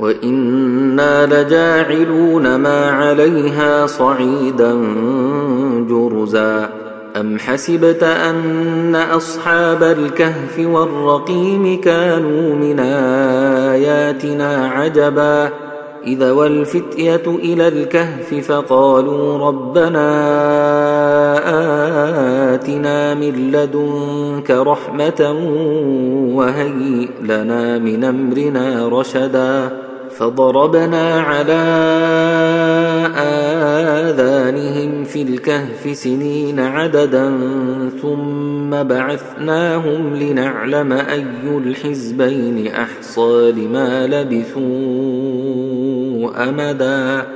وإنا لجاعلون ما عليها صعيدا جرزا. أم حسبت أن أصحاب الكهف والرقيم كانوا من آياتنا عجبا؟ إذا والفتية إلى الكهف فقالوا ربنا آتنا من لدنك رحمة وهيئ لنا من أمرنا رشداً. فضربنا على آذانهم في الكهف سنين عددا ثم بعثناهم لنعلم أي الحزبين أحصى لما لبثوا أمدا.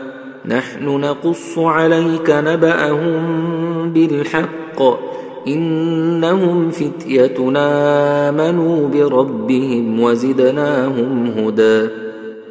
نحن نقص عليك نبأهم بالحق. إنهم فتيتنا آمنوا بربهم وزدناهم هدى.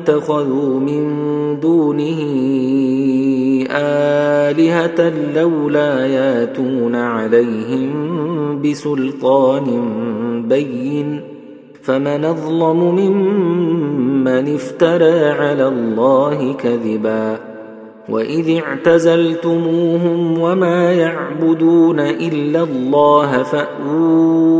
اتخذوا من دونه آلهة لولا ياتون عليهم بسلطان بين فمن أظلم ممن افترى على الله كذبا وإذ اعتزلتموهم وما يعبدون إلا الله فأووا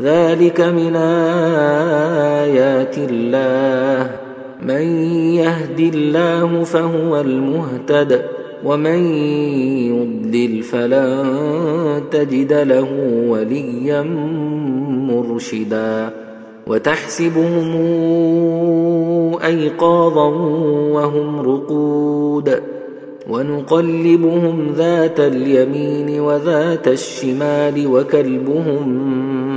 ذلك من آيات الله. من يهد الله فهو المهتد ومن يضلل فلن تجد له وليا مرشدا. وتحسبهم أيقاظا وهم رقود. ونقلبهم ذات اليمين وذات الشمال وكلبهم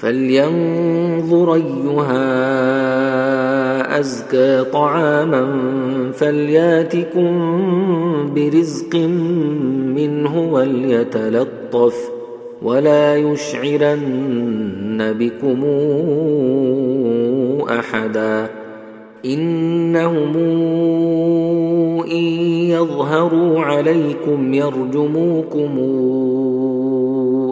فلينظر أيها أزكى طعاما فلياتكم برزق منه وليتلطف ولا يشعرن بكم أحدا إنهم إن يظهروا عليكم يرجموكم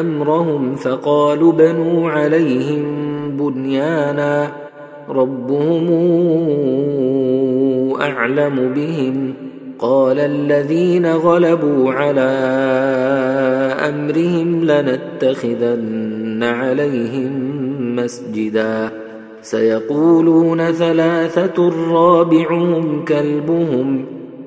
أمرهم فقالوا بنوا عليهم بنيانا ربهم أعلم بهم. قال الذين غلبوا على أمرهم لنتخذن عليهم مسجدا. سيقولون ثلاثة رابعهم كلبهم.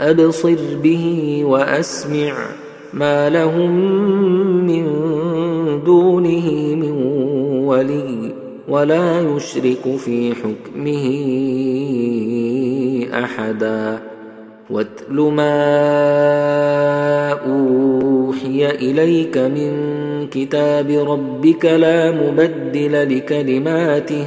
أبصر به وأسمع ما لهم من دونه من ولي ولا يشرك في حكمه أحدا واتل ما أوحي إليك من كتاب ربك لا مبدل لكلماته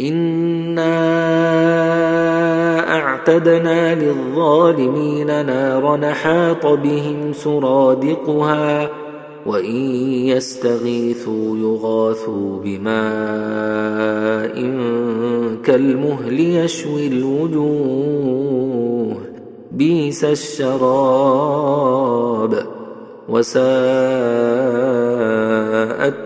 انا اعتدنا للظالمين نارا حاط بهم سرادقها وان يستغيثوا يغاثوا بماء كالمهل يشوي الوجوه بيس الشراب وساءت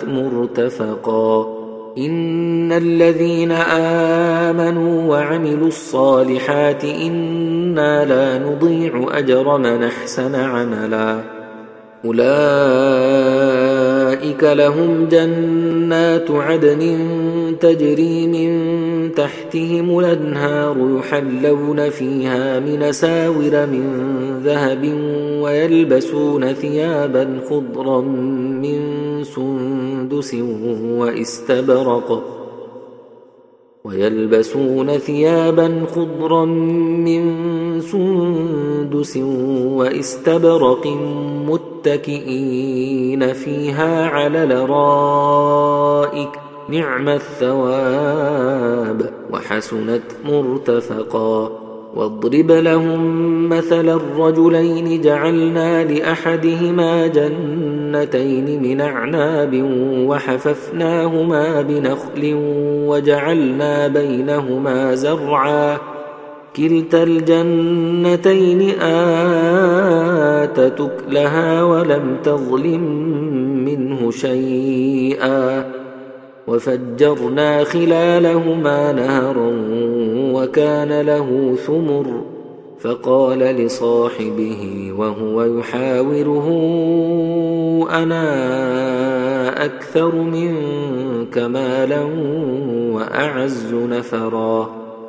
مرتفقا إن الذين آمنوا وعملوا الصالحات إنا لا نضيع أجر من أحسن عملا. أولئك لهم جنات عدن تجري من تحتهم الأنهار يحلون فيها من ساور من ذهب ويلبسون ثيابا خضرا من سندس واستبرق ويلبسون ثيابا خضرا من سندس واستبرق متكئين فيها على لرائك نعم الثواب وحسنت مرتفقا واضرب لهم مثل الرجلين جعلنا لأحدهما جنتين من أعناب وحففناهما بنخل وجعلنا بينهما زرعا كلتا الجنتين اتت اكلها ولم تظلم منه شيئا وفجرنا خلالهما نهرا وكان له ثمر فقال لصاحبه وهو يحاوره أنا أكثر منك مالا وأعز نفرا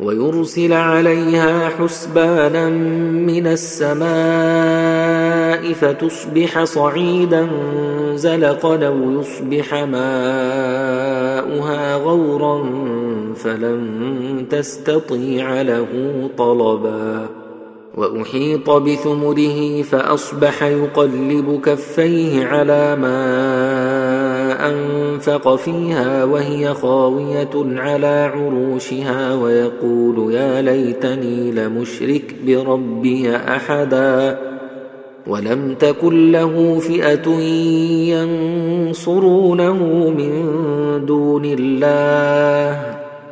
ويرسل عليها حسبانا من السماء فتصبح صعيدا زلقا أو يصبح ماؤها غورا فلن تستطيع له طلبا وأحيط بثمره فأصبح يقلب كفيه على ما أنفق فيها وهي خاوية على عروشها ويقول يا ليتني لمشرك بربي أحدا ولم تكن له فئة ينصرونه من دون الله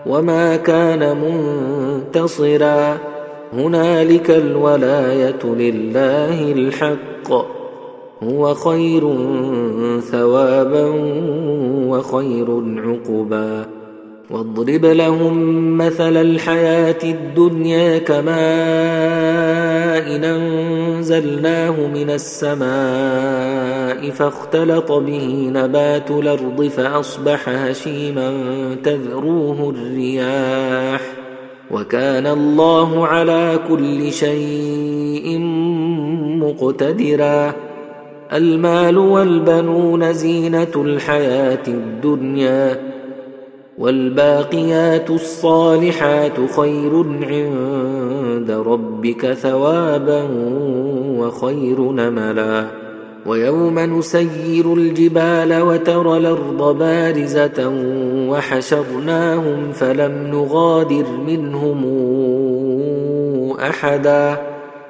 وما كان منتصرا هنالك الولاية لله الحق هو خير ثوابا وخير عقبا. واضرب لهم مثل الحياة الدنيا كماء إن أنزلناه من السماء فاختلط به نبات الأرض فأصبح هشيما تذروه الرياح. وكان الله على كل شيء مقتدرا. المال والبنون زينة الحياة الدنيا والباقيات الصالحات خير عند ربك ثوابا وخير نملا. ويوم نسير الجبال وترى الأرض بارزة وحشرناهم فلم نغادر منهم أحدا.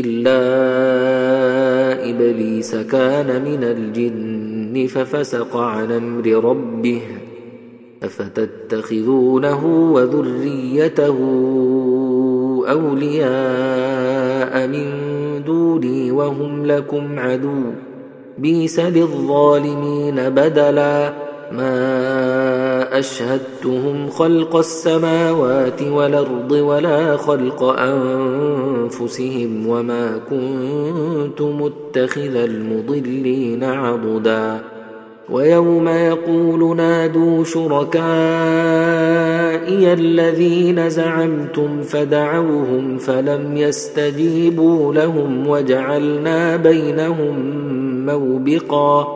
إلا إبليس كان من الجن ففسق عن أمر ربه أفتتخذونه وذريته أولياء من دوني وهم لكم عدو بيس للظالمين بدلا ما أشهدتهم خلق السماوات والأرض ولا خلق أنفسهم وما كنت متخذ المضلين عضدا. ويوم يقول نادوا شركائي الذين زعمتم فدعوهم فلم يستجيبوا لهم وجعلنا بينهم موبقا.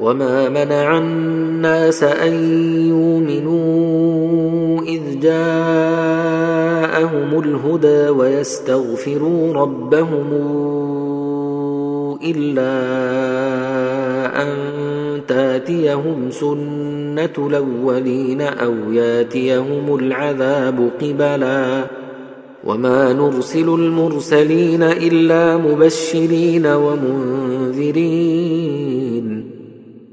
وما منع الناس ان يؤمنوا اذ جاءهم الهدى ويستغفروا ربهم الا ان تاتيهم سنه الاولين أو ياتيهم العذاب قبلا وما نرسل المرسلين الا مبشرين ومنذرين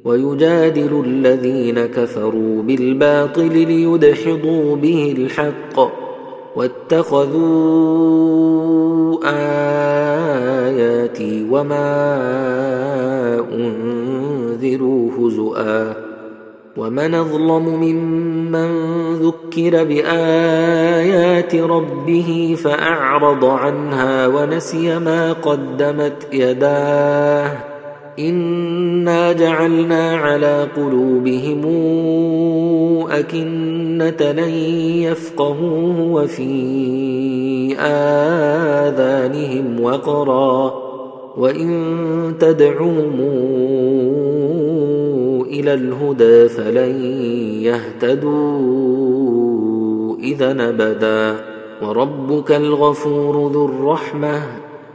ويجادل الذين كفروا بالباطل ليدحضوا به الحق واتخذوا آياتي وما أنذروا هزؤا ومن أظلم ممن ذكر بآيات ربه فأعرض عنها ونسي ما قدمت يداه انا جعلنا على قلوبهم اكنه لن يفقهوه وفي اذانهم وقرا وان تدعوهم إلى الهدى فلن يهتدوا اذا ابدا وربك الغفور ذو الرحمه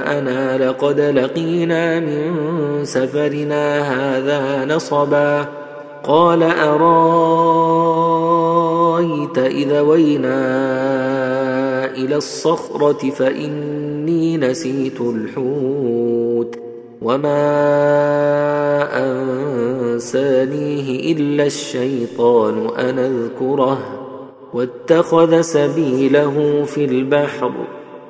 غداءنا لقد لقينا من سفرنا هذا نصبا. قال أرأيت إذا وينا إلى الصخرة فإني نسيت الحوت وما أنسانيه إلا الشيطان أن أذكره. واتخذ سبيله في البحر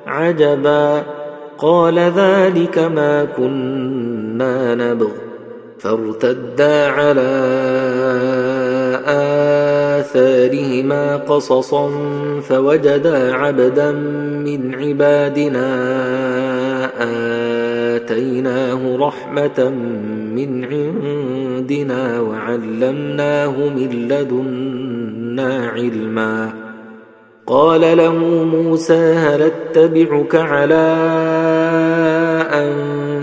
عجبا. قال ذلك ما كنا نبغ. فارتدا على آثارهما قصصا فوجدا عبدا من عبادنا آتيناه رحمة من عندنا وعلمناه من لدنا علما. قال له موسى هل أتبعك على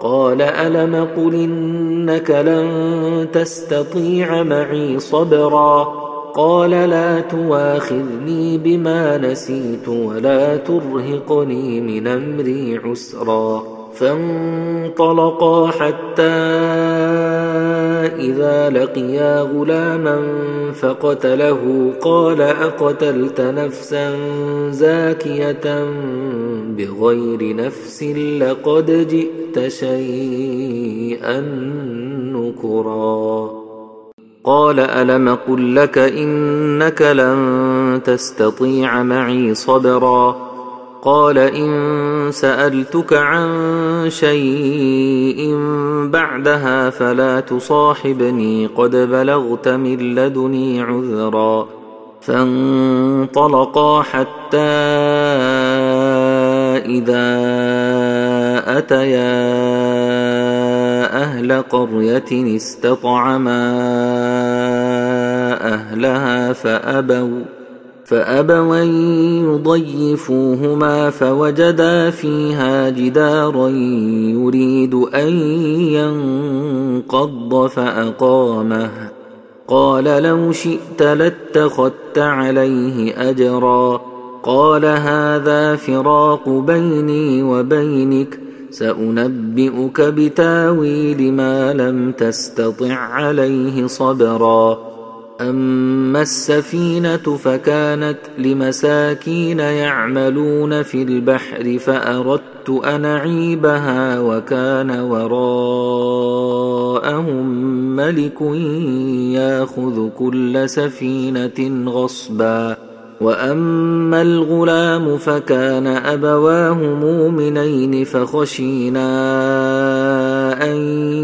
قال ألم قل إنك لن تستطيع معي صبرا قال لا تواخذني بما نسيت ولا ترهقني من أمري عسرا فانطلقا حتى إذا لقيا غلاما فقتله. قال أقتلت نفسا زاكية بغير نفس لقد جئت شيئا نكرا. قال ألم قل لك إنك لن تستطيع معي صبرا؟ قال إن سألتك عن شيء بعدها فلا تصاحبني قد بلغت من لدني عذرا فانطلقا حتى إذا أتيا أهل قرية استطعما أهلها فأبوا فابوا يضيفوهما فوجدا فيها جدارا يريد أن ينقض فأقامه. قال لو شئت لاتخذت عليه اجرا. قال هذا فراق بيني وبينك. سأنبئك بتاويل ما لم تستطع عليه صبرا. أما السفينة فكانت لمساكين يعملون في البحر فأردت أن أعيبها وكان وراءهم ملك ياخذ كل سفينة غصبا وأما الغلام فكان ابواه مؤمنين فخشينا أن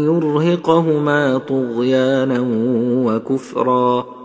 يرهقهما طغيانا وكفرا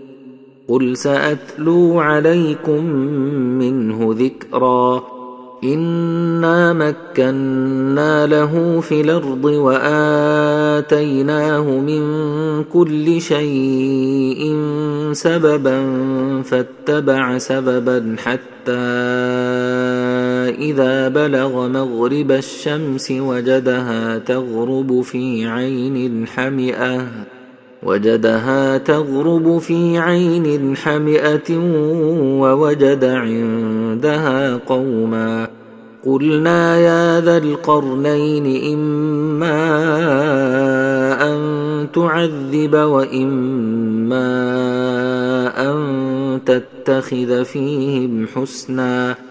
قل ساتلو عليكم منه ذكرا انا مكنا له في الأرض واتيناه من كل شيء سببا فاتبع سببا حتى اذا بلغ مغرب الشمس وجدها تغرب في عين حمئه وجدها تغرب في عين حمئة ووجد عندها قوما. قلنا يا ذا القرنين إما أن تعذب وإما أن تتخذ فيهم حسنا.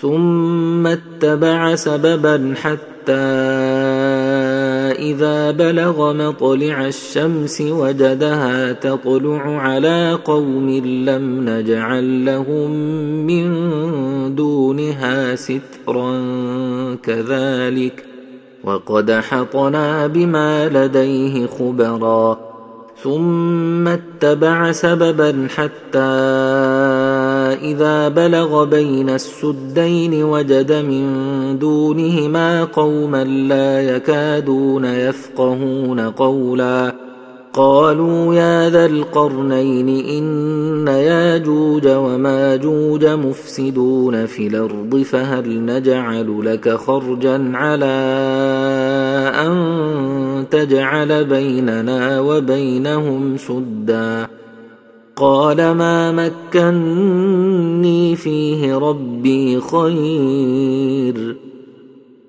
ثم اتبع سببا حتى إذا بلغ مطلع الشمس وجدها تطلع على قوم لم نجعل لهم من دونها سترا كذلك وقد حطنا بما لديه خبرا ثم اتبع سببا حتى اذا بلغ بين السدين وجد من دونهما قوما لا يكادون يفقهون قولا قالوا يا ذا القرنين إن ياجوج وماجوج مفسدون في الأرض فهل نجعل لك خرجا على أن تجعل بيننا وبينهم سدا قال ما مكني فيه ربي خير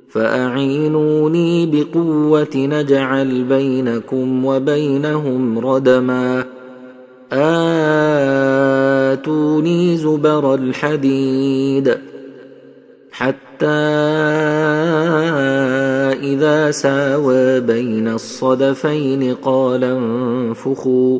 فأعينوني بقوة نجعل بينكم وبينهم ردما آتوني زبر الحديد حتى إذا ساوى بين الصدفين قال انفخوا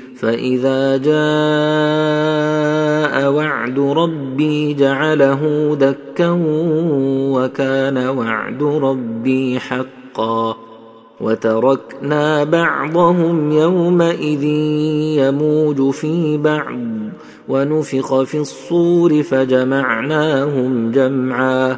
فإذا جاء وعد ربي جعله دكا وكان وعد ربي حقا وتركنا بعضهم يومئذ يموج في بعض ونفخ في الصور فجمعناهم جمعا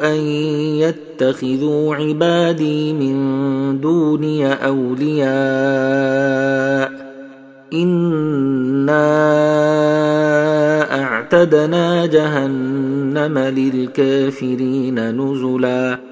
أن يتخذوا عبادي من دوني أولياء. إنا أعتدنا جهنم للكافرين نزلا.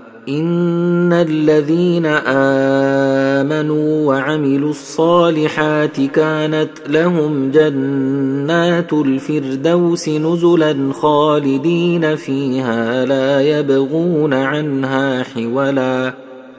ان الذين امنوا وعملوا الصالحات كانت لهم جنات الفردوس نزلا خالدين فيها لا يبغون عنها حولا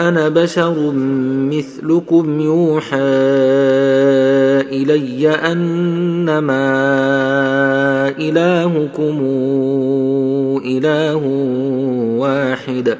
أنا بشر مثلكم يوحى إلي أنما إلهكم إله واحد.